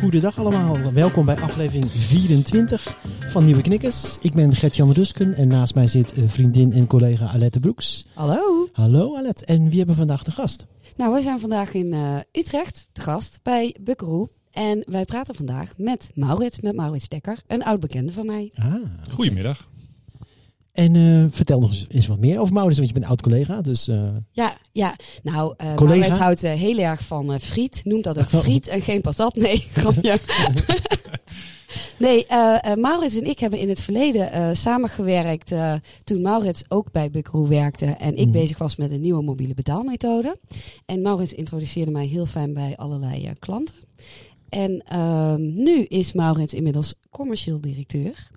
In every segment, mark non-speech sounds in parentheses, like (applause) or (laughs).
goedendag allemaal. Welkom bij aflevering 24 van Nieuwe Knikkers. Ik ben Gert-Jan Rusken en naast mij zit eh, vriendin en collega Alette Broeks. Hallo. Hallo Alette, en wie hebben we vandaag de gast? Nou, wij zijn vandaag in eh, Utrecht te gast bij Bukkeroe. En wij praten vandaag met Maurits, met Maurits Dekker, een oud bekende van mij. Ah. Goedemiddag. En eh, vertel nog eens, wat meer over Maurits, want je bent oud-collega. Dus, eh, Ja, ja. Nou, eh Collega? Maurits houdt heel erg van friet. Noemt dat ook friet en geen patat. Nee, (laughs) grapje. (laughs) nee, Maurits en ik hebben in het verleden samengewerkt toen Maurits ook bij Bukkeroe werkte en ik Mhm. bezig was met een nieuwe mobiele betaalmethode. En Maurits introduceerde mij heel fijn bij allerlei klanten. En ehm, nu is Maurits inmiddels commercieel directeur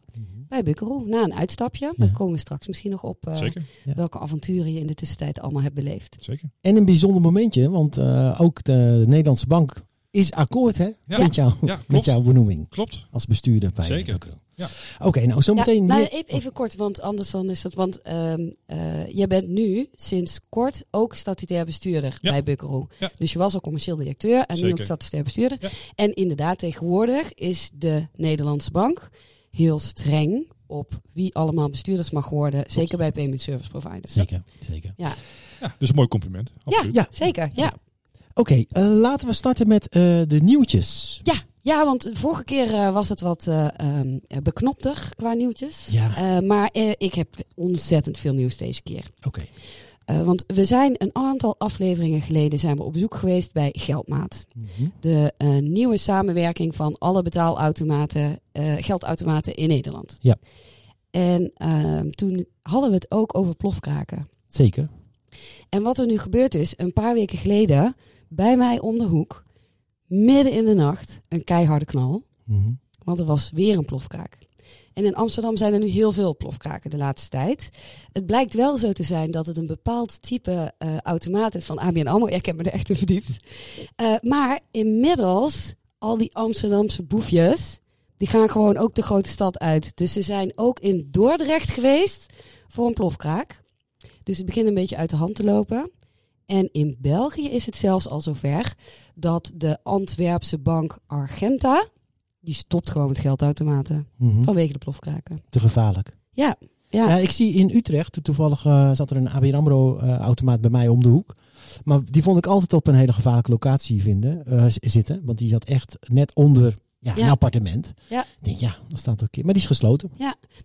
bij Bukkeroe. Na een uitstapje. Daar Ja. komen we straks misschien nog op eh, Zeker, Ja. welke avonturen je in de tussentijd allemaal hebt beleefd. zeker. En een bijzonder momentje, want eh, ook de Nederlandse Bank is akkoord hè, Ja. met, jou, Ja, met jouw benoeming Klopt. als bestuurder bij Zeker. Bukkeroe. Ja. Oké, nou zometeen... Ja, nou, even, even kort, want anders dan is dat. Want ehm eh, jij bent nu sinds kort ook statutair bestuurder Ja. bij Bukkeroe. Ja. Dus je was al commercieel directeur en nu ook statutair bestuurder. Ja. En inderdaad, tegenwoordig is de Nederlandse bank heel streng op wie allemaal bestuurders mag worden. Zeker bij payment service providers. Zeker, zeker. Ja, dus een mooi compliment. Absoluut. Ja. Zeker, ja. Oké, eh, laten we starten met eh, de nieuwtjes. Ja, ja, want de vorige keer eh, was het wat eh, ehm, beknopter qua nieuwtjes. Ja, Eh, maar eh, ik heb ontzettend veel nieuws deze keer. oké. Eh, want we zijn een aantal afleveringen geleden zijn we op bezoek geweest bij Geldmaat. Mhm. De eh, nieuwe samenwerking van alle betaalautomaten, eh, geldautomaten in Nederland. Ja. En ehm, toen hadden we het ook over plofkraken. Zeker. En wat er nu gebeurd is, een paar weken geleden, bij mij om de hoek, midden in de nacht, een keiharde knal. Mhm. Want er was weer een plofkraak. En in Amsterdam zijn er nu heel veel plofkraken de laatste tijd. Het blijkt wel zo te zijn dat het een bepaald type eh, automaat is van ABN AMRO. Ik heb me er echt in verdiept. Eh, maar inmiddels, al die Amsterdamse boefjes, die gaan gewoon ook de grote stad uit. Dus ze zijn ook in Dordrecht geweest voor een plofkraak. Dus het begint een beetje uit de hand te lopen. En in België is het zelfs al zover dat de Antwerpse bank Argenta, die stopt gewoon met geldautomaten Mhm. vanwege de plofkraken. Te gevaarlijk. Ja, ja. Ja, ik zie in Utrecht, toevallig eh, zat er een ABN AMRO-automaat bij mij om de hoek. Maar die vond ik altijd op een hele gevaarlijke locatie vinden, eh, zitten. Want die zat echt net onder ja, Ja. een appartement. Ja. Ik denk, ja, dat staat ook keer. Maar die is gesloten.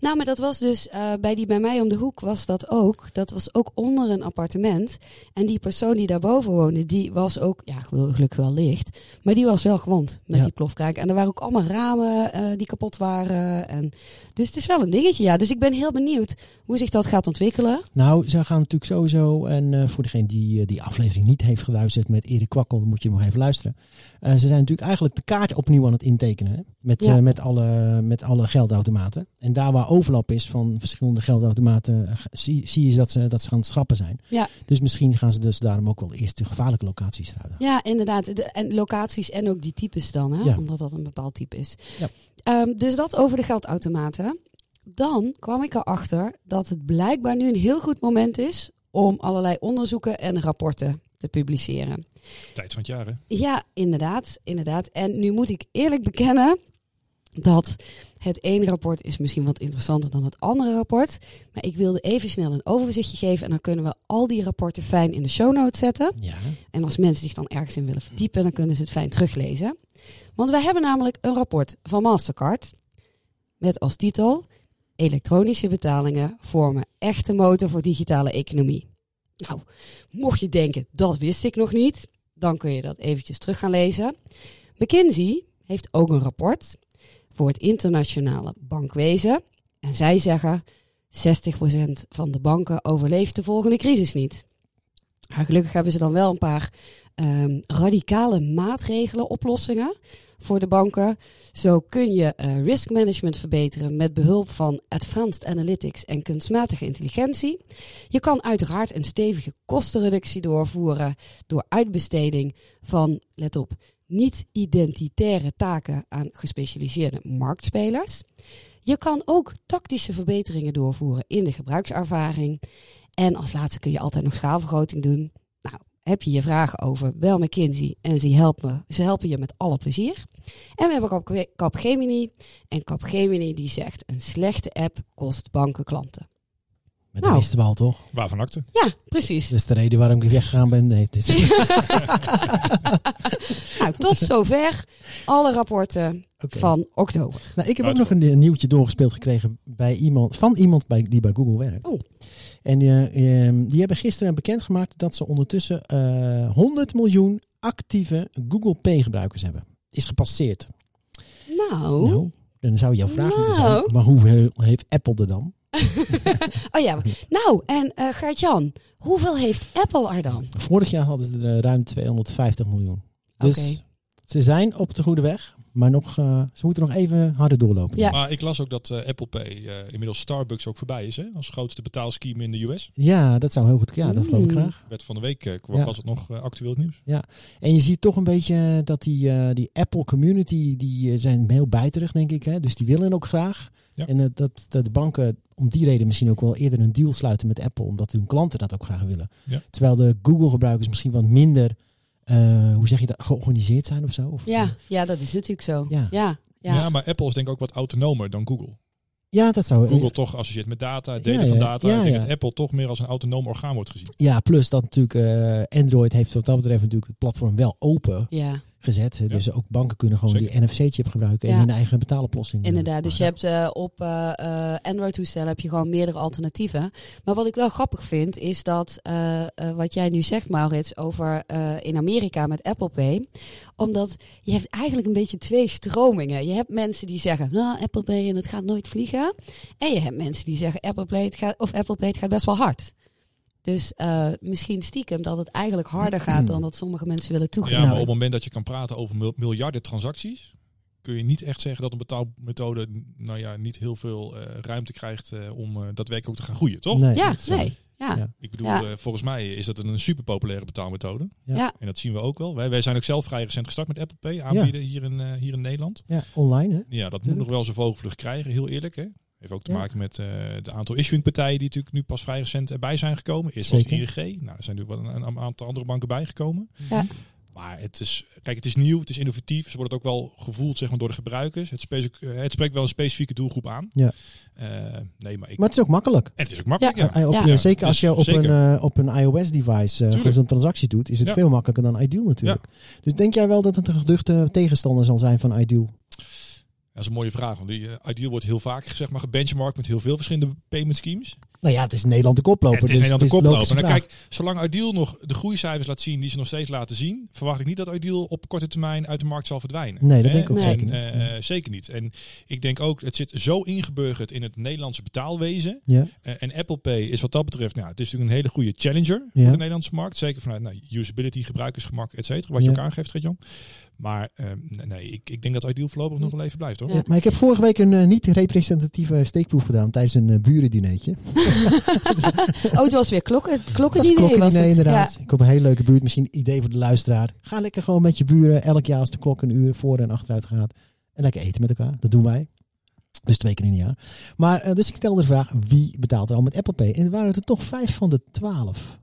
Nou, maar dat was dus eh, bij die bij mij om de hoek was dat ook. Dat was ook onder een appartement. En die persoon die daarboven woonde, die was ook, ja, gelu- gelukkig wel licht. Maar die was wel gewond met Ja. die plofkraak. En er waren ook allemaal ramen eh, die kapot waren. En, dus het is wel een dingetje, ja. Dus ik ben heel benieuwd hoe zich dat gaat ontwikkelen. Nou, ze gaan natuurlijk sowieso, en eh, voor degene die eh, die aflevering niet heeft geluisterd met Erik Kwakkel, dan moet je nog even luisteren. Eh, ze zijn natuurlijk eigenlijk de kaart opnieuw aan het intekenen. Hè? Met, Ja. met, alle, met alle geldautomaten. En daar waar overlap is van verschillende geldautomaten, zie, zie je dat ze, dat ze gaan schrappen zijn. Ja. Dus misschien gaan ze dus daarom ook wel eerst de gevaarlijke locaties eruit. Ja, inderdaad. De, en locaties en ook die types dan, hè? Ja. omdat dat een bepaald type is. Ja. Ehm, dus dat over de geldautomaten. Dan kwam ik erachter dat het blijkbaar nu een heel goed moment is om allerlei onderzoeken en rapporten te publiceren. Tijd van het jaar, hè? Ja, inderdaad, inderdaad. En nu moet ik eerlijk bekennen dat het ene rapport is misschien wat interessanter dan het andere rapport. Maar ik wilde even snel een overzichtje geven en dan kunnen we al die rapporten fijn in de show notes zetten. Ja. En als mensen zich dan ergens in willen verdiepen, dan kunnen ze het fijn teruglezen. Want wij hebben namelijk een rapport van Mastercard met als titel Elektronische betalingen vormen echte motor voor digitale economie. Nou, mocht je denken, dat wist ik nog niet, dan kun je dat eventjes terug gaan lezen. McKinsey heeft ook een rapport voor het internationale bankwezen. En zij zeggen 60% van de banken overleeft de volgende crisis niet. Gelukkig hebben ze dan wel een paar ehm, radicale maatregelen, oplossingen voor de banken. Zo kun je eh, risk management verbeteren met behulp van advanced analytics en kunstmatige intelligentie. Je kan uiteraard een stevige kostenreductie doorvoeren door uitbesteding van, let op, niet-identitaire taken aan gespecialiseerde marktspelers. Je kan ook tactische verbeteringen doorvoeren in de gebruikservaring. En als laatste kun je altijd nog schaalvergroting doen. Nou, heb je je vragen over, bel McKinsey en ze helpen, ze helpen je met alle plezier. En we hebben Cap- Capgemini. En Capgemini die zegt, een slechte app kost banken klanten. Met Nou. de wisten we al, toch? Waarvan akte? Ja, precies. Dat is de reden waarom ik weggegaan ben. Nee, dit is... (laughs) Nou, tot zover alle rapporten Van oktober. Nou, ik heb ook nog een, een nieuwtje doorgespeeld gekregen bij iemand, van iemand bij, die bij Google werkt. Oh. En eh, ehm, die hebben gisteren bekendgemaakt dat ze ondertussen eh 100 miljoen actieve Google Pay gebruikers hebben. Is gepasseerd. Nou, Nou, dan zou jouw vraag moeten zijn, Nou. maar hoeveel heeft Apple er dan? (laughs) oh ja. Nou, en eh Gert-Jan, hoeveel heeft Apple er dan? Vorig jaar hadden ze er eh, ruim 250 miljoen. Dus ze zijn op de goede weg, maar nog, eh, ze moeten nog even harder doorlopen. Ja. Maar ik las ook dat eh, Apple Pay eh, inmiddels Starbucks ook voorbij is. Hè? Als grootste betaalscheme in de US. Ja, dat zou heel goed. Ja, dat geloof ik graag. Werd van de week eh, kwam- Ja. was het nog actueel nieuws. En je ziet toch een beetje dat die, eh, die Apple community, die zijn heel bijterig, denk ik. Hè? Dus die willen ook graag. Ja. En dat, dat de banken om die reden misschien ook wel eerder een deal sluiten met Apple, omdat hun klanten dat ook graag willen. Ja. Terwijl de Google-gebruikers misschien wat minder, eh, hoe zeg je dat, georganiseerd zijn of zo. Of, Ja, ja, dat is natuurlijk zo. Ja. Ja, ja. Ja. maar Apple is denk ik ook wat autonomer dan Google. ja, dat zou Google toch associeert met data, het delen Ja, van data. Ja, ik denk dat Apple toch meer als een autonoom orgaan wordt gezien. Ja, plus dat natuurlijk eh, Android heeft wat dat betreft natuurlijk het platform wel open ja. Gezet. Dus ook banken kunnen gewoon Zeker. die NFC-chip gebruiken en Ja. hun eigen betaaloplossing. eh, Inderdaad, dus je hebt eh, op eh, eh, Android-toestellen heb je gewoon meerdere alternatieven. Maar wat ik wel grappig vind, is dat eh, eh, wat jij nu zegt, Maurits, over eh, in Amerika met Apple Pay. Omdat je hebt eigenlijk een beetje twee stromingen. Je hebt mensen die zeggen, nou, Apple Pay en het gaat nooit vliegen. En je hebt mensen die zeggen, Apple Pay, het gaat, of Apple Pay, het gaat best wel hard. Dus eh, misschien stiekem dat het eigenlijk harder gaat dan dat sommige mensen willen Ja, toegeven. Nou, maar op het moment dat je kan praten over mil- miljarden transacties, kun je niet echt zeggen dat een betaalmethode nou ja, niet heel veel eh, ruimte krijgt eh, om eh, daadwerkelijk ook te gaan groeien, toch? Nee, Ja, nee. Ja. Ja. Ik bedoel, Ja. eh, volgens mij is dat een super populaire betaalmethode. Ja. Ja. En dat zien we ook wel. Wij, wij zijn ook zelf vrij recent gestart met Apple Pay aanbieden hier, in, eh, hier in Nederland. Ja, online hè? Ja, dat moet nog wel zijn vogelvlucht krijgen, heel eerlijk. Hè? Heeft ook te Ja. maken met uh, de aantal issuingpartijen die natuurlijk nu pas vrij recent erbij zijn gekomen. Eerst was het Zeker. ING. Nou, er zijn nu wel een, een aantal andere banken bijgekomen. Ja. Maar het is, kijk, het is nieuw, het is innovatief. Ze worden ook wel gevoeld zeg maar, door de gebruikers. Het, spreekt- eh, het spreekt wel een specifieke doelgroep aan. Ja. Eh, nee, maar ik. Maar het is ook makkelijk. en het is ook makkelijk. Ja. Eh, eh, op, Ja. eh, Ja, zeker het als is je op zeker. een, eh, op een iOS-device uh, zo'n transactie doet, is het Ja. veel makkelijker dan Ideal natuurlijk. Dus denk jij wel dat het een geduchte tegenstander zal zijn van Ideal? Dat is een mooie vraag. Want die eh, Ideal wordt heel vaak zeg maar, gebenchmarkt met heel veel verschillende payment schemes. Nou ja, het is Nederland de koploper. het is dus Nederland de koploper. En vraag. kijk, zolang Ideal nog de groeicijfers laat zien die ze nog steeds laten zien, verwacht ik niet dat Ideal op korte termijn uit de markt zal verdwijnen. Nee, dat denk ik ook Nee. zeker niet. Eh, eh, zeker niet. En ik denk ook, het zit zo ingeburgerd in het Nederlandse betaalwezen. ja. En Apple Pay is wat dat betreft, nou, het is natuurlijk een hele goede challenger voor Ja. de Nederlandse markt. Zeker vanuit nou, usability, gebruikersgemak, et cetera. Wat je ook aangeeft, Gert-Jan. Maar eh, nee, ik, ik denk dat Ideal voorlopig nog wel even blijft hoor. Ja, maar ik heb vorige week een eh, niet representatieve steekproef gedaan tijdens een uh, burendineetje. (laughs) (laughs) Oh, het was weer klokken, was klokkendiner het. inderdaad. Ik heb een hele leuke buurt. Misschien een idee voor de luisteraar. Ga lekker gewoon met je buren elk jaar als de klok een uur voor en achteruit gaat. En lekker eten met elkaar. Dat doen wij. Dus twee keer in een jaar. Maar eh, dus ik stelde de vraag, wie betaalt er al met Apple Pay? En er waren er toch vijf van de twaalf.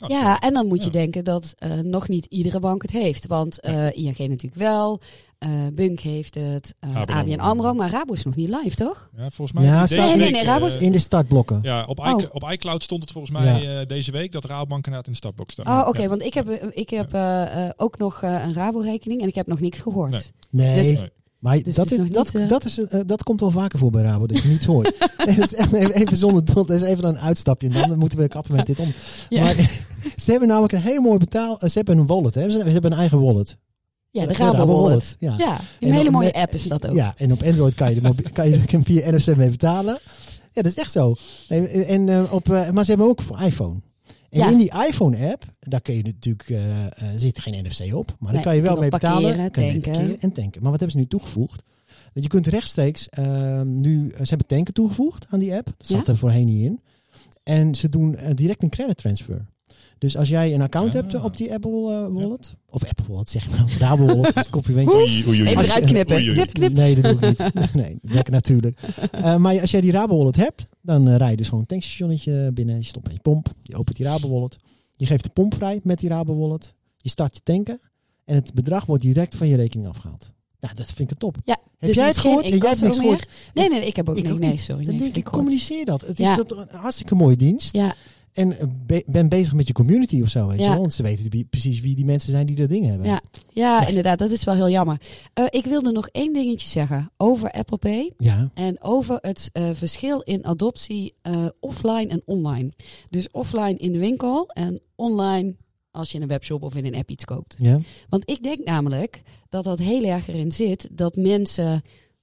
Nou, Ja, en dan moet je Ja. denken dat eh, nog niet iedere bank het heeft. Want eh, ING natuurlijk wel, eh, Bunk heeft het, eh ABN ABN AMRO. Maar Rabo is nog niet live, toch? Ja, volgens mij. Ja, deze Nee, nee, week, nee, Rabo is- In de startblokken. Ja, op, Oh. op iCloud stond het volgens mij eh, deze week dat Rabobank inderdaad in de startbox staat. Oh, oké, Ja. want ik heb, ik heb ook nog eh, een Rabo-rekening en ik heb nog niks gehoord. Nee. Nee, Dus- Nee. Maar dus dat, het is dat, niet, eh, dat, is, eh, dat komt wel vaker voor bij Rabo, dat je niets hoort. (laughs) nee, dat is echt even, even zonder. Dat is even een uitstapje. En dan moeten we kappen met dit om. Ja, Maar (laughs) ze hebben namelijk een heel mooi betaal... eh, Ze hebben een wallet, hè? Ze, ze hebben een eigen wallet. ja de De Rabo Wallet. Ja. Ja, een En hele mooie app is dat ook. Ja, en op Android kan je, de kan je via NFC mee betalen. Ja, dat is echt zo. Nee, en, eh, op, eh, maar ze hebben ook voor iPhone. En Ja. in die iPhone-app, daar kun je natuurlijk, eh, eh, zit geen NFC op, maar Nee, daar kan je wel mee betalen. parkeren, kan tanken. parkeren en tanken. Maar wat hebben ze nu toegevoegd? Dat je kunt rechtstreeks, eh, nu, ze hebben tanken toegevoegd aan die app. Dat zat Ja? er voorheen niet in. En ze doen eh, direct een credit transfer. Dus als jij een account Ah. hebt eh, op die Apple eh, Wallet, of Apple Wallet zeg ik nou, Rabo Wallet, dat is complimentje. Oei, oei, oei. Even je- eruit knippen. Nee, dat doe ik niet. (laughs) nee, lekker natuurlijk. Eh, maar als jij die Rabo Wallet hebt, dan eh, rij je dus gewoon een tankstationnetje binnen. Je stopt met je pomp, je opent die Rabo Wallet. Je geeft de pomp vrij met die Rabo Wallet. Je start je tanken en het bedrag wordt direct van je rekening afgehaald. Nou, dat vind ik top. Ja, Heb dus jij het gehoord? Jij hebt niks gehoord. Nee, nee, ik heb ook Ik nee, ook nee, niet. sorry. Dan Nee, denk ik, communiceer dat. Het Ja. is toch een hartstikke mooie dienst. Ja, En eh, be- ben bezig met je community of zo, weet je Ja. wel. Want ze weten precies wie die mensen zijn die dat ding hebben. Ja. ja, inderdaad, dat is wel heel jammer. Eh, ik wilde nog één dingetje zeggen over Apple Pay. Ja. En over het eh, verschil in adoptie offline en online. Dus offline in de winkel en online als je in een webshop of in een app iets koopt. ja. Want ik denk namelijk dat dat heel erg erin zit dat mensen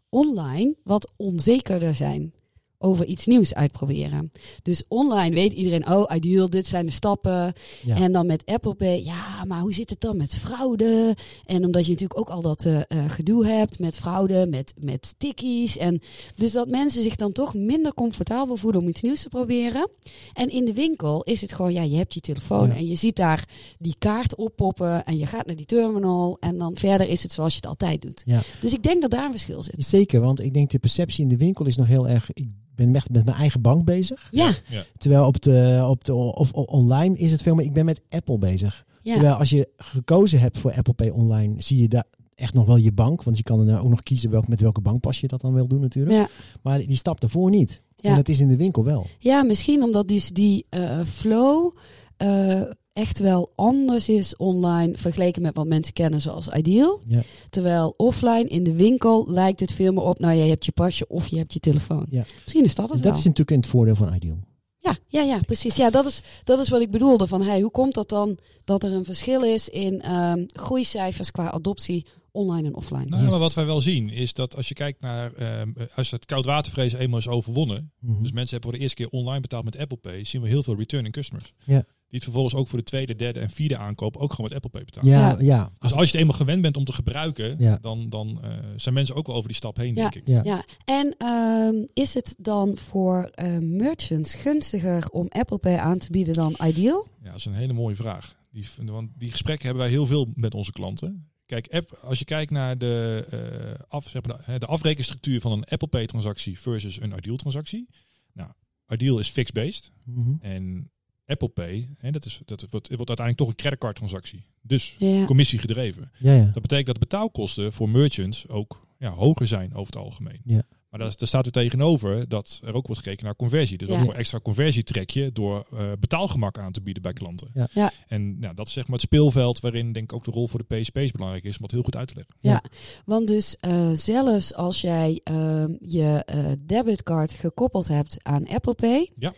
online wat onzekerder zijn over iets nieuws uitproberen. Dus online weet iedereen, oh, ideal, dit zijn de stappen. Ja. En dan met Apple Pay, ja, maar hoe zit het dan met fraude? En omdat je natuurlijk ook al dat eh, eh, gedoe hebt met fraude, met, met tikkies. En dus dat mensen zich dan toch minder comfortabel voelen om iets nieuws te proberen. En in de winkel is het gewoon, ja, je hebt je telefoon Ja. en je ziet daar die kaart oppoppen en je gaat naar die terminal. En dan verder is het zoals je het altijd doet. Ja. Dus ik denk dat daar een verschil zit. Zeker, want ik denk de perceptie in de winkel is nog heel erg... Ik ben echt met mijn eigen bank bezig. Ja, Terwijl op de, op de of, of online is het veel meer... Ik ben met Apple bezig. ja. Terwijl als je gekozen hebt voor Apple Pay online... zie je daar echt nog wel je bank. Want je kan er nou ook nog kiezen welk, met welke bankpas je dat dan wil doen natuurlijk. Ja. Maar die stap daarvoor niet. Ja. En dat is in de winkel wel. Ja, misschien omdat dus die eh, flow eh, echt wel anders is online vergeleken met wat mensen kennen zoals Ideal. Ja. Terwijl offline in de winkel lijkt het veel meer op, nou je hebt je pasje of je hebt je telefoon. Ja. Misschien is dat het wel. dat is natuurlijk in het voordeel van Ideal. Ja, ja, ja, precies. Ja, dat is, dat is wat ik bedoelde. Van, hey, hoe komt dat dan dat er een verschil is in ehm groeicijfers qua adoptie online en offline? Nou, Yes. maar wat wij wel zien is dat als je kijkt naar, ehm, als het koudwatervrees eenmaal is overwonnen, Mhm. dus mensen hebben voor de eerste keer online betaald met Apple Pay, zien we heel veel returning customers. Ja. Die het vervolgens ook voor de tweede, derde en vierde aankoop ook gewoon met Apple Pay betalen. ja, Ja. ja. Dus als je het eenmaal gewend bent om te gebruiken, Ja. dan, dan eh, zijn mensen ook wel over die stap heen, Ja. denk ik. ja. Ja, en ehm, is het dan voor eh, merchants gunstiger om Apple Pay aan te bieden dan Ideal? Ja, dat is een hele mooie vraag. Die, want die gesprekken hebben wij heel veel met onze klanten. Kijk, app, als je kijkt naar de, eh, af, zeg maar, de, de afrekenstructuur van een Apple Pay transactie versus een Ideal transactie. Nou, Ideal is fixed-based Mhm. en Apple Pay, hè, dat, is, dat wordt, wordt uiteindelijk toch een creditcard transactie. Dus Ja. commissie gedreven. ja, ja. Dat betekent dat de betaalkosten voor merchants ook ja, hoger zijn over het algemeen. Ja. Maar daar, daar staat er tegenover dat er ook wordt gekeken naar conversie. Dus Ja. wat voor extra conversie trek je door eh, betaalgemak aan te bieden bij klanten. Ja. Ja. En nou, dat is zeg maar het speelveld waarin denk ik ook de rol voor de PSP's belangrijk is om dat heel goed uit te leggen. Ja, want dus eh, zelfs als jij ehm, je eh, debitcard gekoppeld hebt aan Apple Pay, Ja.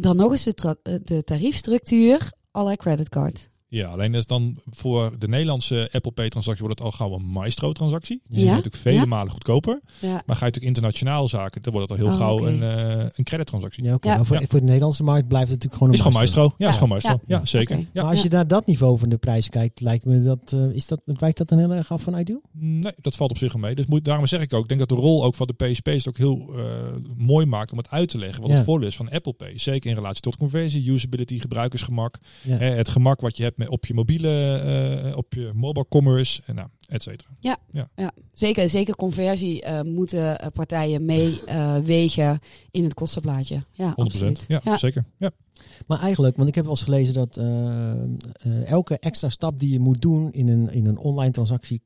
Dan nog eens de, eh, de tariefstructuur à la creditcard. Ja, alleen is dan voor de Nederlandse Apple Pay transactie wordt het al gauw een Maestro transactie. Die Ja. is natuurlijk vele Ja. malen goedkoper. Ja, Maar ga je natuurlijk internationaal zaken, dan wordt het al heel Oh, gauw een, eh een credit transactie. Ja. Maar voor, Ja. voor de Nederlandse markt blijft het natuurlijk gewoon Is een gewoon Maestro. Ja, Ja. is gewoon Maestro. Ja. Ja, zeker. Maar als je naar dat niveau van de prijs kijkt, lijkt me dat, eh, is dat, wijkt dat dan heel erg af van Ideal? Nee, dat valt op zich wel mee. Dus moet, daarom zeg ik ook, ik denk dat de rol ook van de PSP het ook heel eh, mooi maakt om het uit te leggen wat Ja. het voordeel is van Apple Pay. Zeker in relatie tot conversie, usability, gebruikersgemak. Hè, het gemak wat je hebt met, op je mobiele, eh, op je mobile commerce, en nou, et cetera. zeker, zeker conversie eh, moeten eh, partijen meewegen in het kostenplaatje. Ja, 100%. absoluut. Ja, Ja. zeker. Ja. Maar eigenlijk, want ik heb wel eens gelezen dat elke extra stap die je moet doen in een, in een online transactie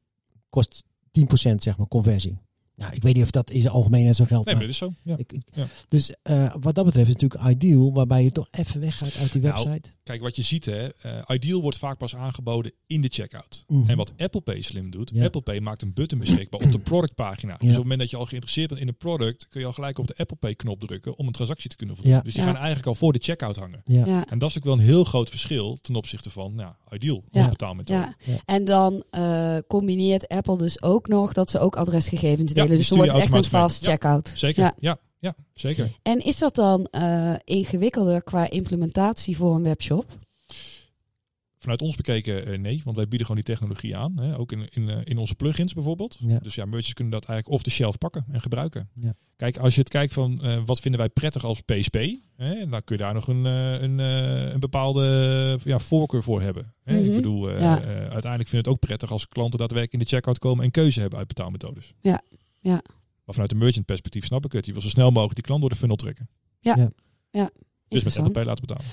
kost 10% zeg maar conversie. Nou, ik weet niet of dat in zijn algemeenheid zo geldt. Nee, maar dit is zo. Ja. ik, ik- Ja. Dus eh, wat dat betreft is het natuurlijk ideal, waarbij je toch even weggaat uit die Nou, website. Kijk, wat je ziet, hè, eh, Ideal wordt vaak pas aangeboden in de checkout. Mhm. En wat Apple Pay slim doet, Ja. Apple Pay maakt een button beschikbaar op de productpagina. Dus op het moment dat je al geïnteresseerd bent in een product, kun je al gelijk op de Apple Pay knop drukken om een transactie te kunnen voldoen. Ja. Dus die Ja. gaan eigenlijk al voor de checkout hangen. Ja. Ja. En dat is ook wel een heel groot verschil ten opzichte van nou, Ideal, Ja. als betaalmethode. Ja. Ja. en dan eh, combineert Apple dus ook nog dat ze ook adresgegevens dus je wordt echt een fast Ja. checkout. Zeker, Ja. ja. zeker. En is dat dan eh, ingewikkelder qua implementatie voor een webshop? Vanuit ons bekeken eh, nee, want wij bieden gewoon die technologie aan. Hè? Ook in, in, eh, in onze plugins bijvoorbeeld. Ja. Dus ja, merchants kunnen dat eigenlijk off the shelf pakken en gebruiken. Ja. Kijk, als je het kijkt van eh, wat vinden wij prettig als PSP, hè, dan kun je daar nog een, eh, een, eh, een bepaalde ja, voorkeur voor hebben. Hè? Mhm. Ik bedoel, eh, Ja. eh, uiteindelijk vind ik het ook prettig als klanten daadwerkelijk in de checkout komen en keuze hebben uit betaalmethodes. Ja. Ja. Maar vanuit een merchant perspectief snap ik het. Je wil zo snel mogelijk die klant door de funnel trekken. Dus met. Apple laten betalen.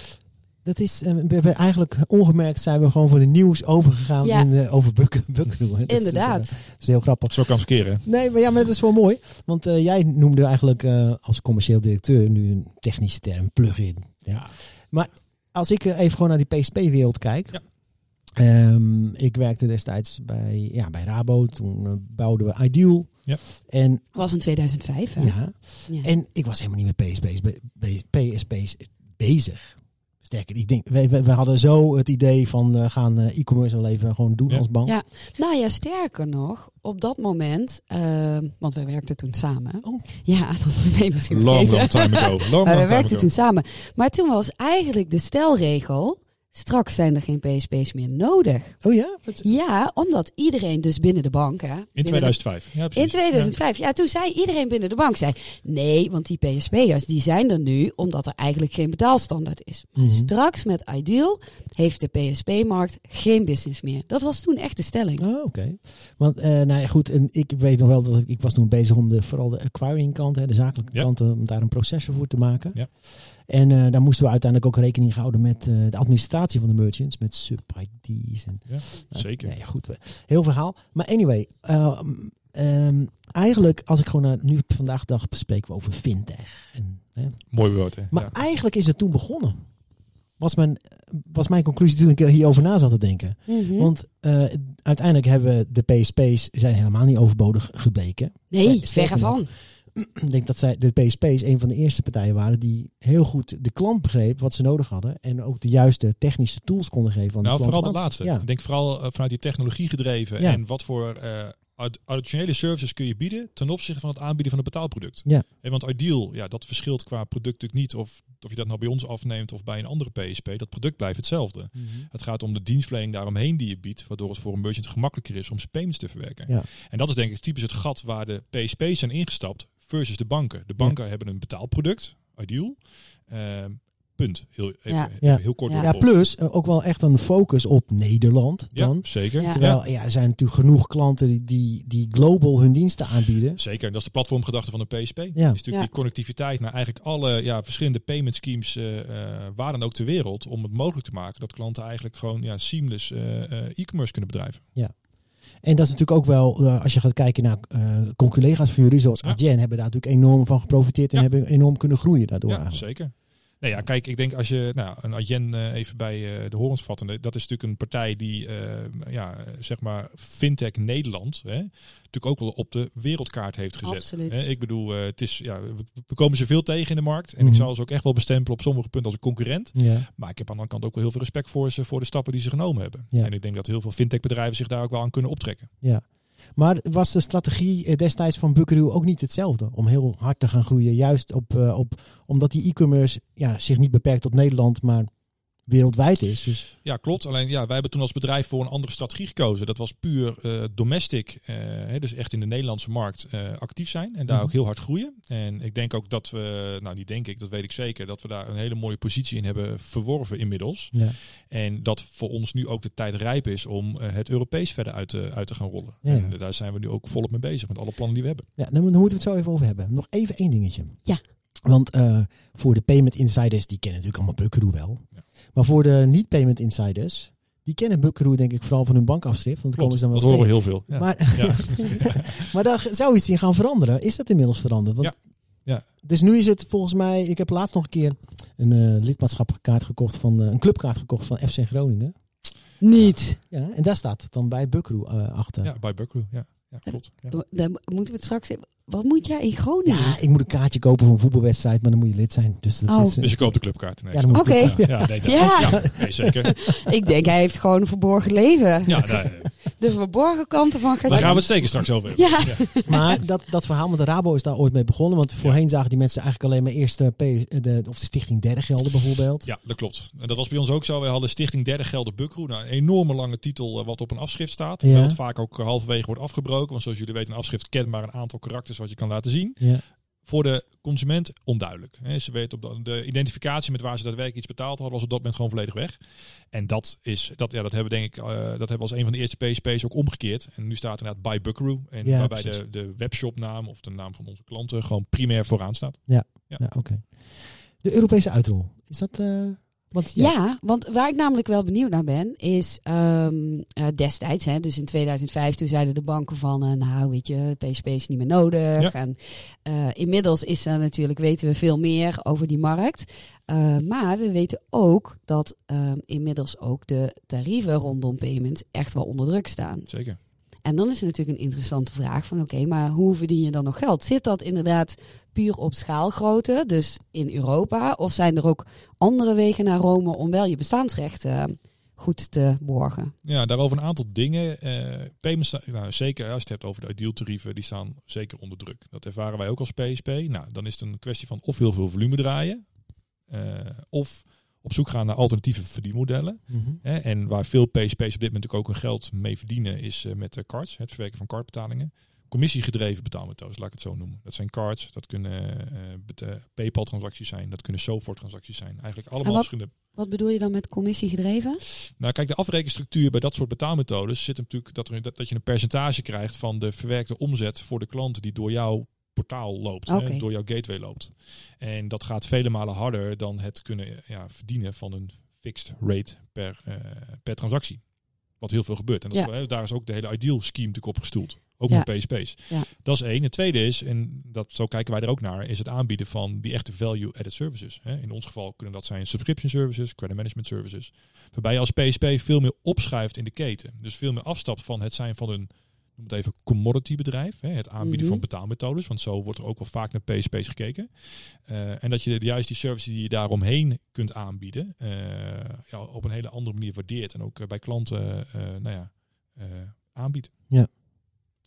Dat is, eh, we hebben eigenlijk ongemerkt zijn we gewoon voor de nieuws overgegaan Ja. in, eh, over eh, Inderdaad. Dat is heel grappig. Zo kan het verkeren. Nee, maar ja, maar dat is wel mooi. Want eh, jij noemde eigenlijk eh, als commercieel directeur nu een technische term plugin. Ja. Maar als ik even gewoon naar die PSP-wereld kijk. Ja. Ehm, ik werkte destijds bij, ja, bij Rabo. Toen eh, bouwden we Ideal. Ja. En, Was in 2005, hè? ja, Ja. en ik was helemaal niet met PSP's, be- PSP's bezig. Sterker, ik denk, we, we, we hadden zo het idee van eh, gaan eh, e-commerce wel even gewoon doen Ja. als bank. Ja. Nou ja, sterker nog, op dat moment, eh, want wij werkten toen samen. Oh. Ja, (laughs) dat je misschien Long, long time ago. Long, we werkten ago. toen samen. Maar toen was eigenlijk de stelregel, straks zijn er geen PSP's meer nodig. Oh ja? Wat- Ja, omdat iedereen dus binnen de bank... Hè, In binnen de- 2005. Ja, precies. in 2005, ja. toen zei iedereen binnen de bank, zei nee, want die PSP'ers die zijn er nu omdat er eigenlijk geen betaalstandaard is. Maar Mhm. straks met Ideal heeft de PSP-markt geen business meer. Dat was toen echt de stelling. Oh, oké. Want, eh, nou ja, goed, en ik weet nog wel dat ik, ik was toen bezig om de, vooral de acquiring kant, hè, de zakelijke Ja. kant, om daar een processor voor te maken. Ja. En eh, daar moesten we uiteindelijk ook rekening houden met eh, de administratie van de merchants, met sub-ID's. En, Ja, zeker. Nee, goed, heel verhaal. Maar anyway, eh, ehm, eigenlijk als ik gewoon naar, nu vandaag dag bespreken we over fintech. En, hè. Mooi woord, hè? Maar Ja. eigenlijk is het toen begonnen. Was mijn, was mijn conclusie toen ik er hierover na zat te denken. Mhm. Want eh, uiteindelijk hebben de PSP's zijn helemaal niet overbodig gebleken. nee, sterker verre nog, van. Ik denk dat zij, de PSP's een van de eerste partijen waren die heel goed de klant begreep wat ze nodig hadden. En ook de juiste technische tools konden geven. Aan Nou, de vooral dat aan- laatste. Ja. Ik denk vooral eh, vanuit die technologie gedreven. Ja. En wat voor eh, ad- additionele services kun je bieden ten opzichte van het aanbieden van een betaalproduct. Ja. Hè, want Ideal, ja, dat verschilt qua product natuurlijk niet of, of je dat nou bij ons afneemt of bij een andere PSP. Dat product blijft hetzelfde. Mhm. Het gaat om de dienstverlening daaromheen die je biedt, waardoor het voor een merchant gemakkelijker is om zijn payments te verwerken. Ja. En dat is denk ik typisch het gat waar de PSP's zijn ingestapt versus de banken. De banken hebben een betaalproduct, Ideal. Ehm, punt. Heel, even, Ja. even Ja. heel kort. Ja. Ja, plus eh, ook wel echt een focus op Nederland Ja, dan. zeker. Ja. Terwijl ja, er zijn natuurlijk genoeg klanten die, die, die global hun diensten aanbieden. Zeker, dat is de platformgedachte van de PSP. Ja. Is natuurlijk Ja. die connectiviteit naar eigenlijk alle ja, verschillende payment schemes, eh eh, waar dan ook ter wereld, om het mogelijk te maken dat klanten eigenlijk gewoon ja, seamless eh, eh, e-commerce kunnen bedrijven. En dat is natuurlijk ook wel, eh, als je gaat kijken naar eh collega's van jullie, zoals Ja. Adyen, hebben daar natuurlijk enorm van geprofiteerd en Ja. hebben enorm kunnen groeien daardoor. ja, eigenlijk. zeker. Nee, ja, kijk, ik denk als je nou, een Adyen eh, even bij eh, de horens vatten, dat is natuurlijk een partij die, eh, ja, zeg maar, fintech Nederland, hè, natuurlijk ook wel op de wereldkaart heeft gezet. Absoluut. Hè, ik bedoel, eh, het is, ja, we, we komen ze veel tegen in de markt en Mhm. ik zal ze ook echt wel bestempelen op sommige punten als een concurrent. Ja. Maar ik heb aan de andere kant ook wel heel veel respect voor ze, voor de stappen die ze genomen hebben. Ja. En ik denk dat heel veel fintech-bedrijven zich daar ook wel aan kunnen optrekken. Ja. Maar was de strategie eh, destijds van Buckaroo ook niet hetzelfde? Om heel hard te gaan groeien, juist op, eh, op, omdat die e-commerce ja, zich niet beperkt tot Nederland, maar wereldwijd is. Dus, Ja, klopt. Alleen ja, wij hebben toen als bedrijf voor een andere strategie gekozen. Dat was puur eh, domestic, eh, hè, dus echt in de Nederlandse markt eh, actief zijn en daar Mhm. ook heel hard groeien. En ik denk ook dat we, nou niet denk ik, dat weet ik zeker, dat we daar een hele mooie positie in hebben verworven inmiddels. ja. En dat voor ons nu ook de tijd rijp is om het Europees verder uit te, uit te gaan rollen. Ja. En daar zijn we nu ook volop mee bezig met alle plannen die we hebben. Ja, dan, moeten we het zo even over hebben. Nog even één dingetje. Ja. Want eh, voor de payment insiders, die kennen natuurlijk allemaal Buckaroo wel. Ja. Maar voor de niet-payment insiders, die kennen Buckaroo denk ik vooral van hun bankafschrift. Want dan komen ze dan dat wel horen we steeds. heel veel. Ja. Maar, Ja. (laughs) (laughs) maar daar zou iets in gaan veranderen. Is dat inmiddels veranderd? Want, Ja. Ja. Dus nu is het volgens mij, ik heb laatst nog een keer een eh lidmaatschapkaart gekocht van, eh, een clubkaart gekocht van FC Groningen. Niet. Ja, en daar staat het dan bij Buckaroo eh, achter. Ja, bij Buckaroo. Ja, ja klopt. Ja. Dan moeten we het straks even. Wat moet jij in Groningen? Ja, ik moet een kaartje kopen voor een voetbalwedstrijd, maar dan moet je lid zijn. Dus dat Oh. is, eh, Dus je koopt de clubkaart. Nee, Ja, Oké. ja, ja, nee, ja, nee, zeker. (laughs) Ik denk, hij heeft gewoon een verborgen leven. Ja, nee, De verborgen kanten van Daar gaan we het zeker straks over hebben. Ja. Maar dat, dat verhaal met de Rabo is daar ooit mee begonnen. Want voorheen zagen die mensen eigenlijk alleen maar eerst de, P- de, of de Stichting Derde Gelden bijvoorbeeld. Ja, dat klopt. En dat was bij ons ook zo. Wij hadden Stichting Derde Gelder Bukroe. Nou, een enorme lange titel eh, wat op een afschrift staat. Ja. Wat vaak ook eh, halverwege wordt afgebroken. Want zoals jullie weten, een afschrift kent maar een aantal karakters wat je kan laten zien. Ja. Voor de consument onduidelijk. Ze weten op de, de identificatie met waar ze daadwerkelijk iets betaald hadden, was op dat moment gewoon volledig weg. En dat is, dat, ja, dat hebben we denk ik, eh, dat hebben we als een van de eerste PSP's ook omgekeerd. En nu staat inderdaad by Buckaroo. En Ja, waarbij precies. de, de webshopnaam of de naam van onze klanten gewoon primair vooraan staat. Ja, oké. De Europese uitrol. Is dat... eh, want, Ja, want waar ik namelijk wel benieuwd naar ben, is ehm, eh, destijds, hè, dus in 2005, toen zeiden de banken van, eh, nou weet je, PSP is niet meer nodig. Ja. En eh, inmiddels is er natuurlijk, weten we veel meer over die markt. Maar we weten ook dat ehm, inmiddels ook de tarieven rondom payments echt wel onder druk staan. Zeker. En dan is het natuurlijk een interessante vraag van oké, maar hoe verdien je dan nog geld? Zit dat inderdaad puur op schaalgrootte, dus in Europa? Of zijn er ook andere wegen naar Rome om wel je bestaansrecht eh, goed te borgen? Ja, daarover een aantal dingen. Sta- nou, zeker als je het hebt over de ideal tarieven, die staan zeker onder druk. Dat ervaren wij ook als PSP. Nou, dan is het een kwestie van of heel veel volume draaien, eh, of op zoek gaan naar alternatieve verdienmodellen. Mhm. Hè, en waar veel PSP's op dit moment ook hun geld mee verdienen, is eh, met de cards, het verwerken van cardbetalingen. Commissiegedreven betaalmethodes, laat ik het zo noemen. Dat zijn cards, dat kunnen eh, bet- eh, PayPal-transacties zijn, dat kunnen SOFOR-transacties zijn. Eigenlijk allemaal wat- verschillende Wat bedoel je dan met commissie gedreven? nou, kijk, de afrekenstructuur bij dat soort betaalmethodes zit natuurlijk dat, er, dat, dat je een percentage krijgt van de verwerkte omzet voor de klant die door jouw portaal loopt, hè, door jouw gateway loopt. En dat gaat vele malen harder dan het kunnen ja, verdienen van een fixed rate per, eh, per transactie. Wat heel veel gebeurt. En dat Ja. daar is ook de hele ideal scheme natuurlijk op gestoeld. Ook Ja. voor PSP's. Ja. Dat is één. Het tweede is, en dat, zo kijken wij er ook naar, is het aanbieden van die echte value-added services. Hè. In ons geval kunnen dat zijn subscription services, credit management services. Waarbij je als PSP veel meer opschuift in de keten. Dus veel meer afstapt van het zijn van een, noem het even, commodity bedrijf. Hè. Het aanbieden Mhm. van betaalmethodes. Want zo wordt er ook wel vaak naar PSP's gekeken. Eh, en dat je juist die services die je daaromheen kunt aanbieden, eh, ja, op een hele andere manier waardeert. En ook eh, bij klanten eh, nou ja, eh, aanbiedt. Ja.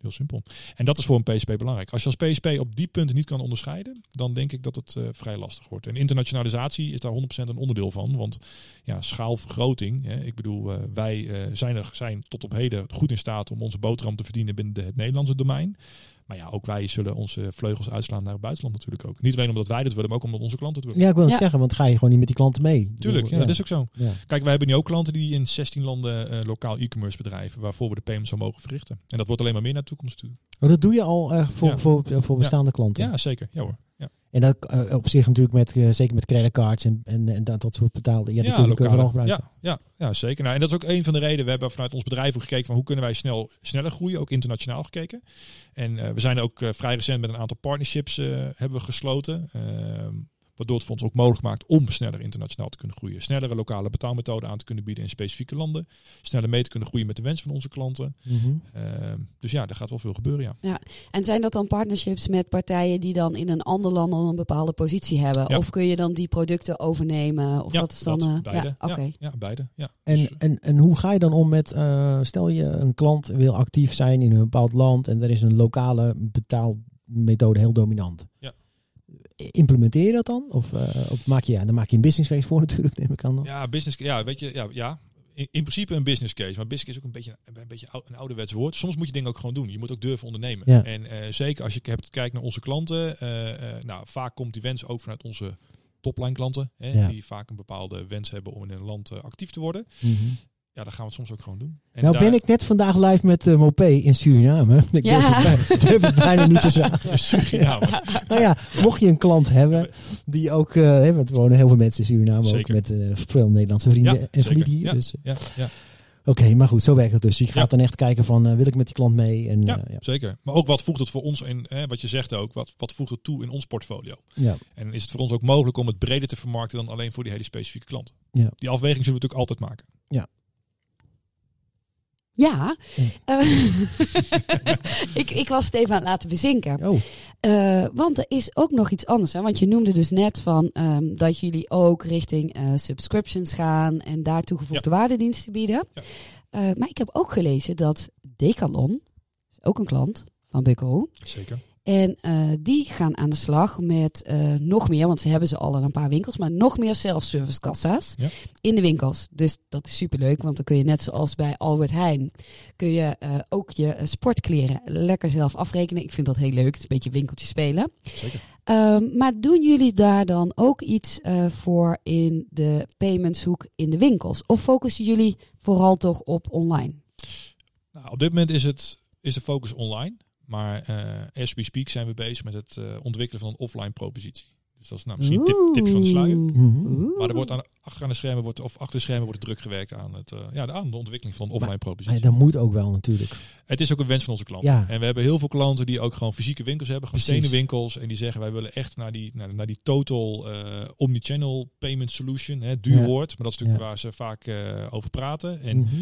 Heel simpel. En dat is voor een PSP belangrijk. Als je als PSP op die punten niet kan onderscheiden, dan denk ik dat het eh, vrij lastig wordt. En internationalisatie is daar 100% een onderdeel van. Want ja, schaalvergroting. Hè, ik bedoel, eh, wij eh, zijn, er, zijn tot op heden goed in staat om onze boterham te verdienen binnen het Nederlandse domein. Maar ja, ook wij zullen onze vleugels uitslaan naar het buitenland natuurlijk ook. Niet alleen omdat wij dat willen, maar ook omdat onze klanten het willen. Ja, ik wil het Ja. zeggen, want ga je gewoon niet met die klanten mee. Tuurlijk, ja, dat is ook zo. ja. Kijk, wij hebben nu ook klanten die in 16 landen eh, lokaal e-commerce bedrijven, waarvoor we de payments zo mogen verrichten. En dat wordt alleen maar meer naar de toekomst toe. Oh, dat doe je al eh, voor, Ja. voor, voor bestaande klanten. Ja, zeker. Ja hoor. Ja. En dat eh, op zich natuurlijk met, eh, zeker met creditcards en, en, en dat, dat soort betaalde. Ja, die kun je lokale- vooral gebruiken. ja, ja, ja, zeker. Nou, en dat is ook een van de redenen. We hebben vanuit ons bedrijf ook gekeken van hoe kunnen wij snel, sneller groeien, ook internationaal gekeken. En eh, we zijn ook vrij recent met een aantal partnerships hebben we gesloten. Waardoor het voor ons ook mogelijk maakt om sneller internationaal te kunnen groeien. Snellere lokale betaalmethoden aan te kunnen bieden in specifieke landen. Sneller mee te kunnen groeien met de wens van onze klanten. Mhm. Ehm, dus ja, er gaat wel veel gebeuren, ja. En zijn dat dan partnerships met partijen die dan in een ander land al een bepaalde positie hebben? Ja. Of kun je dan die producten overnemen? Of ja, wat is dan? dat, eh, beide. Ja, oké. ja, ja, beide. Ja. En, Dus, en, en hoe ga je dan om met, eh, stel je een klant wil actief zijn in een bepaald land en er is een lokale betaalmethode heel dominant. Ja. Implementeer je dat dan? Of, eh, of maak je, ja, dan maak je een business case voor natuurlijk, neem ik aan dan. Ja, business, ja, weet je, ja, ja. In, in principe een business case. Maar business case is ook een beetje een, beetje een ouderwets woord. Soms moet je dingen ook gewoon doen. Je moet ook durven ondernemen. Ja. En eh, zeker als je hebt kijkt naar onze klanten. eh, nou, vaak komt die wens ook vanuit onze topline klanten. Hè, Ja. Die vaak een bepaalde wens hebben om in een land actief te worden. Mhm. Ja, dan gaan we het soms ook gewoon doen. En nou daar- ben ik net vandaag live met eh Mopé in Suriname. (laughs) Ik Ja. durf, het bij- (laughs) durf het bijna niet te (laughs) zeggen. in Suriname. Nou ja, mocht je een klant hebben die ook, eh, hè, want er wonen heel veel mensen in Suriname, ook met eh, veel Nederlandse vrienden Ja, en familie hier. Ja. Dus, Ja, ja, Oké, maar goed, zo werkt het dus. Je gaat Ja. dan echt kijken van, wil ik met die klant mee? En, ja, ja. zeker. Maar ook wat voegt het voor ons in, hè, wat je zegt ook, wat, wat voegt het toe in ons portfolio? Ja. En is het voor ons ook mogelijk om het breder te vermarkten dan alleen voor die hele specifieke klant? Ja. Die afweging zullen we natuurlijk altijd maken. Ja, Ja. Eh, (laughs) ik, ik was het even aan het laten bezinken. Oh, Eh, want er is ook nog iets anders. Hè? Want je noemde dus net van ehm, dat jullie ook richting eh, subscriptions gaan en daar toegevoegde waardediensten bieden. Ja. Maar ik heb ook gelezen dat Decathlon, is ook een klant van Buckaroo. Zeker. En eh, die gaan aan de slag met eh, nog meer, want ze hebben ze al in een paar winkels, maar nog meer self-service kassa's Ja. in de winkels. Dus dat is superleuk, want dan kun je net zoals bij Albert Heijn, kun je eh, ook je sportkleren lekker zelf afrekenen. Ik vind dat heel leuk, het is een beetje winkeltje spelen. Zeker. Ehm, maar doen jullie daar dan ook iets voor in de paymentshoek in de winkels? Of focussen jullie vooral toch op online? Nou, op dit moment is, het, is de focus online. Maar eh as we speak zijn we bezig met het eh, ontwikkelen van een offline propositie. Dus dat is nou misschien een tip, tipje van de sluier. Mhm. Oeh. Maar er wordt aan, achter aan de schermen wordt, of achter de schermen wordt druk gewerkt aan, het, eh, ja, aan de ontwikkeling van een offline Maar propositie. dat moet ook wel natuurlijk. Het is ook een wens van onze klanten. Ja. En we hebben heel veel klanten die ook gewoon fysieke winkels hebben, gewoon Precies. stenen winkels. En die zeggen wij willen echt naar die, naar, naar die total eh omnichannel payment solution. Hè, duur Ja. woord, maar dat is natuurlijk Ja. waar ze vaak eh, over praten. En Mhm.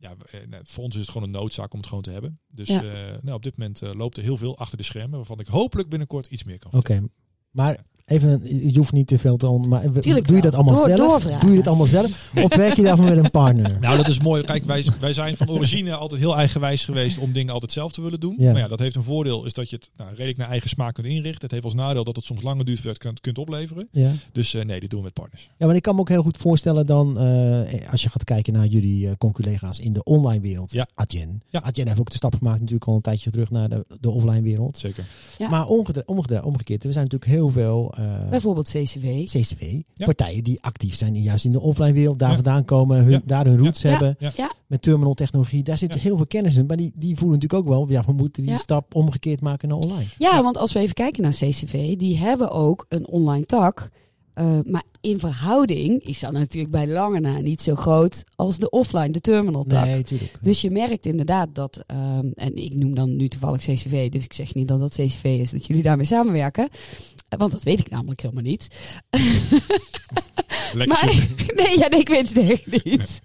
Ja, eh, nou, voor ons is het gewoon een noodzaak om het gewoon te hebben. Dus Ja. eh, nou, op dit moment eh, loopt er heel veel achter de schermen, waarvan ik hopelijk binnenkort iets meer kan Oké, vertellen. maar even, een- je hoeft niet te veel te on, maar we- Tuurlijk doe je dat allemaal Door- zelf? doorvragen. Doe je dat allemaal zelf? Of (laughs) werk je daarvoor met een partner? Nou, dat is mooi. Kijk, wij, wij zijn van origine altijd heel eigenwijs geweest om dingen altijd zelf te willen doen. Ja. Maar ja, dat heeft een voordeel, is dat je het nou, redelijk naar eigen smaak kunt inrichten. Het heeft als nadeel dat het soms langer duurt voordat je het kunt, kunt opleveren. Ja. Dus eh, nee, dit doen we met partners. ja, maar ik kan me ook heel goed voorstellen dan, eh, als je gaat kijken naar jullie eh, conculega's in de online wereld. Ja. Adyen. Ja. Adyen heeft ook de stap gemaakt natuurlijk al een tijdje terug naar de, de offline wereld. Zeker. Ja. Maar omgekeerd, er zijn natuurlijk heel veel Bijvoorbeeld CCW. CCW, Ja. partijen die actief zijn in, juist in de offline wereld, daar Ja. vandaan komen, hun, Ja. daar hun roots Ja. hebben. Ja. Ja. Met terminal technologie, daar zit Ja. heel veel kennis in. Maar die, die voelen natuurlijk ook wel, ja, we moeten die Ja. stap omgekeerd maken naar online. Ja, want als we even kijken naar CCV, die hebben ook een online tak. Eh, maar in verhouding is dat natuurlijk bij lange na niet zo groot als de offline, de terminal tak. Nee, tuurlijk. Dus je merkt inderdaad dat, ehm, en ik noem dan nu toevallig CCV, dus ik zeg niet dat dat CCV is, dat jullie daarmee samenwerken. Want dat weet ik namelijk helemaal niet. Lekker Maar, (laughs) nee, ja, nee, ik weet het echt niet.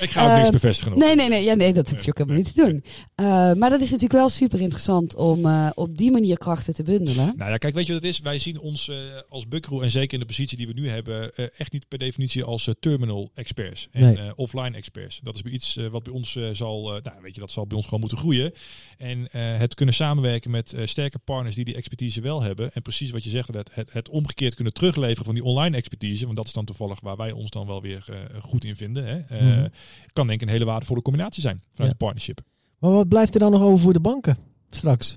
Ik ga ook niks Ehm, bevestigen. Nee, nee, nee, ja, nee, dat hoef je ook helemaal niet te doen. Eh, maar dat is natuurlijk wel super interessant om eh, op die manier krachten te bundelen. Nou ja, kijk, weet je wat het is? Wij zien ons eh, als Buckaroo en zeker in de positie die we nu hebben, echt niet per definitie als eh, terminal experts en Nee. eh, offline experts. Dat is iets eh, wat bij ons eh, zal, eh, nou weet je, dat zal bij ons gewoon moeten groeien. En eh, het kunnen samenwerken met eh, sterke partners die die expertise wel hebben. En precies wat je zegt, het, het, het omgekeerd kunnen terugleveren van die online expertise, want dat is dan toevallig waar wij ons dan wel weer eh, goed in vinden. Hè. Eh, Mhm. Kan denk ik een hele waardevolle combinatie zijn vanuit Ja. de partnership. Maar wat blijft er dan nog over voor de banken straks?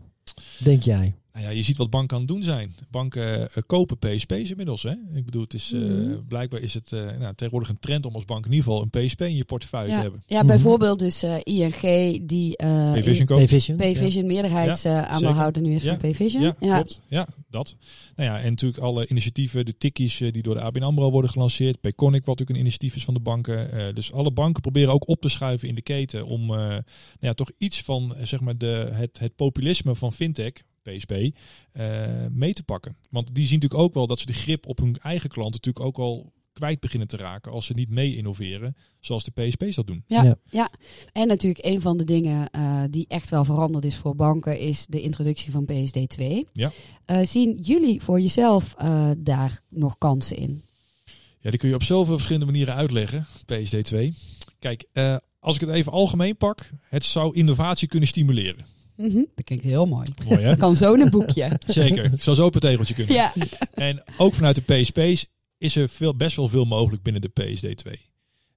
Denk jij? Nou ja, je ziet wat banken aan het doen zijn. Banken eh, kopen PSP's inmiddels. Hè? Ik bedoel, het is, eh, Mhm. blijkbaar is het eh, nou, tegenwoordig een trend om als bank in ieder geval een PSP in je portefeuille te hebben. ja Mhm. bijvoorbeeld dus eh, ING die eh, Payvision koopt. Payvision meerderheidsaandeelhouder nu is Ja, van Payvision. Ja, Ja, klopt. Ja, dat. Nou ja, en natuurlijk alle initiatieven, de tikkies die door de ABN AMRO worden gelanceerd. Payconic, wat natuurlijk een initiatief is van de banken. Eh, dus alle banken proberen ook op te schuiven in de keten om eh, nou ja, toch iets van zeg maar de, het, het populisme van fintech, PSP, eh, mee te pakken. Want die zien natuurlijk ook wel dat ze de grip op hun eigen klant natuurlijk ook al kwijt beginnen te raken als ze niet mee innoveren zoals de PSP's dat doen. Ja, Ja. ja. en natuurlijk een van de dingen eh, die echt wel veranderd is voor banken is de introductie van PSD2. Ja. Eh, zien jullie voor jezelf eh, daar nog kansen in? Ja, die kun je op zoveel verschillende manieren uitleggen, PSD2. Kijk, eh, als ik het even algemeen pak, het zou innovatie kunnen stimuleren. Mhm, Dat klinkt heel mooi. Mooi hè? Dat kan zo in een boekje. Zeker. Zou zo op een tegeltje kunnen. ja. En ook vanuit de PSP's is er veel, best wel veel mogelijk binnen de PSD2.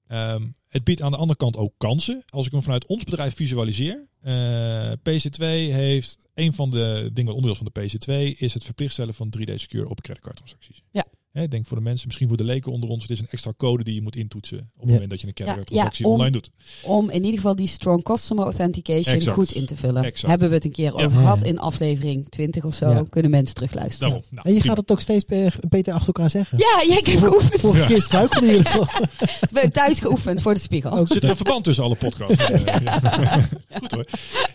Ehm, het biedt aan de andere kant ook kansen. Als ik hem vanuit ons bedrijf visualiseer. eh PSD2 heeft een van de dingen, onderdeel van de PSD2, is het verplicht stellen van 3D Secure op creditcardtransacties. Ja. Hè, ik denk voor de mensen, misschien voor de leken onder ons, het is een extra code die je moet intoetsen op het Ja. moment dat je een creditcardtransactie ja, om- online doet. Om in ieder geval die strong customer authentication Exact. goed in te vullen. Exact. Hebben we het een keer Ja. over gehad Ja. in aflevering 20 of zo. Ja. Kunnen mensen terugluisteren. Nou, En je prima. gaat het ook steeds be- beter achter elkaar zeggen. Ja, jij hebt geoefend. Vorige keer struikelde je. (laughs) We hebben thuis geoefend voor de spiegel. Zit er een verband tussen alle podcasts? (laughs) Goed hoor.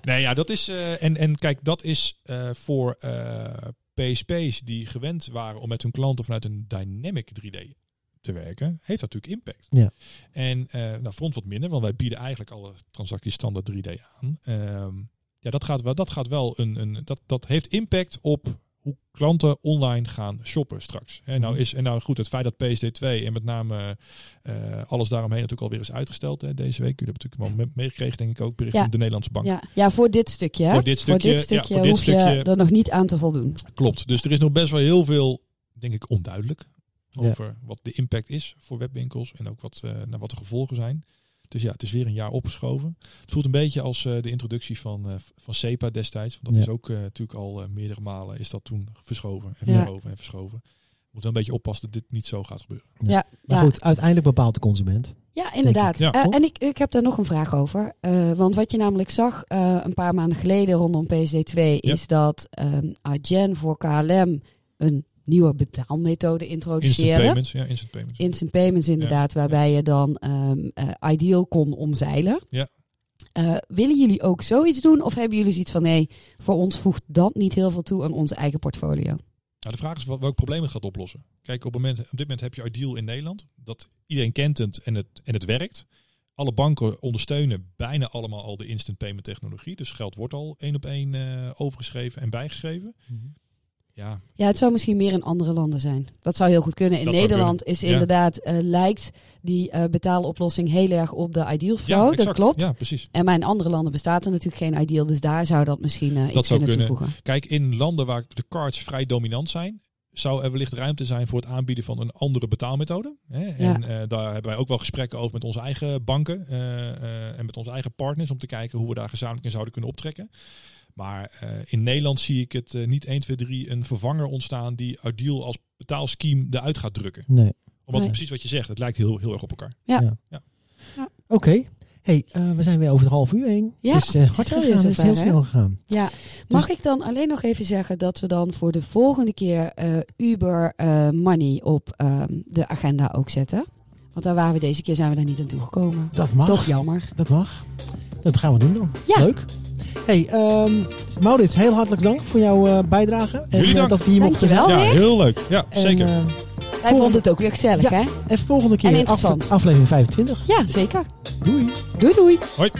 Nee, ja, dat is. eh, en, en kijk, dat is eh, voor eh, PSP's die gewend waren om met hun klanten vanuit een dynamic 3D te werken, heeft dat natuurlijk impact. Ja. En eh nou, ons wat minder, want wij bieden eigenlijk alle transacties standaard 3D aan. Ehm, ja, dat gaat wel, dat gaat wel een, een dat, dat heeft impact op hoe klanten online gaan shoppen straks. En nou, Mhm. is, en nou goed, het feit dat PSD2 en met name eh, alles daaromheen natuurlijk alweer is uitgesteld hè, deze week. Jullie hebben natuurlijk wel me- meegekregen, denk ik ook, bericht Ja. van de Nederlandse Bank. Ja, ja, voor dit stukje. hè? Voor dit stukje, ja, stukje voor dit hoef je stukje. er nog niet aan te voldoen. Klopt. Dus er is nog best wel heel veel, denk ik, onduidelijk Ja. over wat de impact is voor webwinkels en ook wat, eh, naar wat de gevolgen zijn. Dus ja, het is weer een jaar opgeschoven. Het voelt een beetje als eh, de introductie van, eh, van SEPA destijds. Want dat Ja. is ook eh, natuurlijk al meerdere malen is dat toen verschoven en Ja. verschoven en verschoven. We moeten wel een beetje oppassen dat dit niet zo gaat gebeuren. Ja, Maar ja. goed, uiteindelijk bepaalt de consument. Ja, inderdaad. Eh, en ik, ik heb daar nog een vraag over. Eh, want wat je namelijk zag eh, een paar maanden geleden rondom PSD2 is dat ehm Adyen voor KLM een nieuwe betaalmethode Instant introduceerde. payments, ja, instant payments. Instant payments inderdaad, waarbij je dan ehm eh, Ideal kon omzeilen. Ja. Eh, willen jullie ook zoiets doen? Of hebben jullie zoiets van nee, voor ons voegt dat niet heel veel toe aan onze eigen portfolio? Nou, de vraag is wat, welk probleem het gaat oplossen. Kijk, op, het moment, op dit moment heb je Ideal in Nederland. Dat iedereen kent het en het, en het werkt. Alle banken ondersteunen bijna allemaal al de instant payment technologie. Dus geld wordt al één op één eh, overgeschreven en bijgeschreven. Ja, Ja, het zou misschien meer in andere landen zijn. Dat zou heel goed kunnen. In Dat Nederland is Ja. inderdaad, eh, lijkt die eh, betaaloplossing heel erg op de Ideal Flow. ja dat klopt. Ja, precies. En maar in andere landen bestaat er natuurlijk geen Ideal. Dus daar zou dat misschien eh iets zou kunnen kunnen. toevoegen. Kijk, in landen waar de cards vrij dominant zijn, zou er wellicht ruimte zijn voor het aanbieden van een andere betaalmethode. Hè? En daar hebben wij ook wel gesprekken over met onze eigen banken en met onze eigen partners om te kijken hoe we daar gezamenlijk in zouden kunnen optrekken. Maar eh, in Nederland zie ik het eh, niet 1, 2, 3 een vervanger ontstaan die Ideal als betaalscheme eruit gaat drukken. Nee. Omdat Nee. precies wat je zegt, het lijkt heel, heel erg op elkaar. Oké. Hey, eh, we zijn weer over het half uur heen. Ja, het is eh, hard gegaan. Het is heel hè? snel gegaan. Ja, mag ik dan alleen nog even zeggen dat we dan voor de volgende keer eh, Uber eh, Money op ehm, de agenda ook zetten? Want daar waren we deze keer zijn we daar niet aan toegekomen. Dat mag. Toch jammer. Dat mag. Dat gaan we doen dan. Ja. Leuk. Hey, ehm Maurits, heel hartelijk dank voor jouw eh, bijdrage. En eh, dank. dat we hier mochten zijn. Ja, heel leuk. Ja, En, zeker. eh, Wij vonden het ook weer gezellig, Ja. hè? en volgende En keer afle- aflevering 25. Ja, zeker. Doei. Doei doei. Hoi.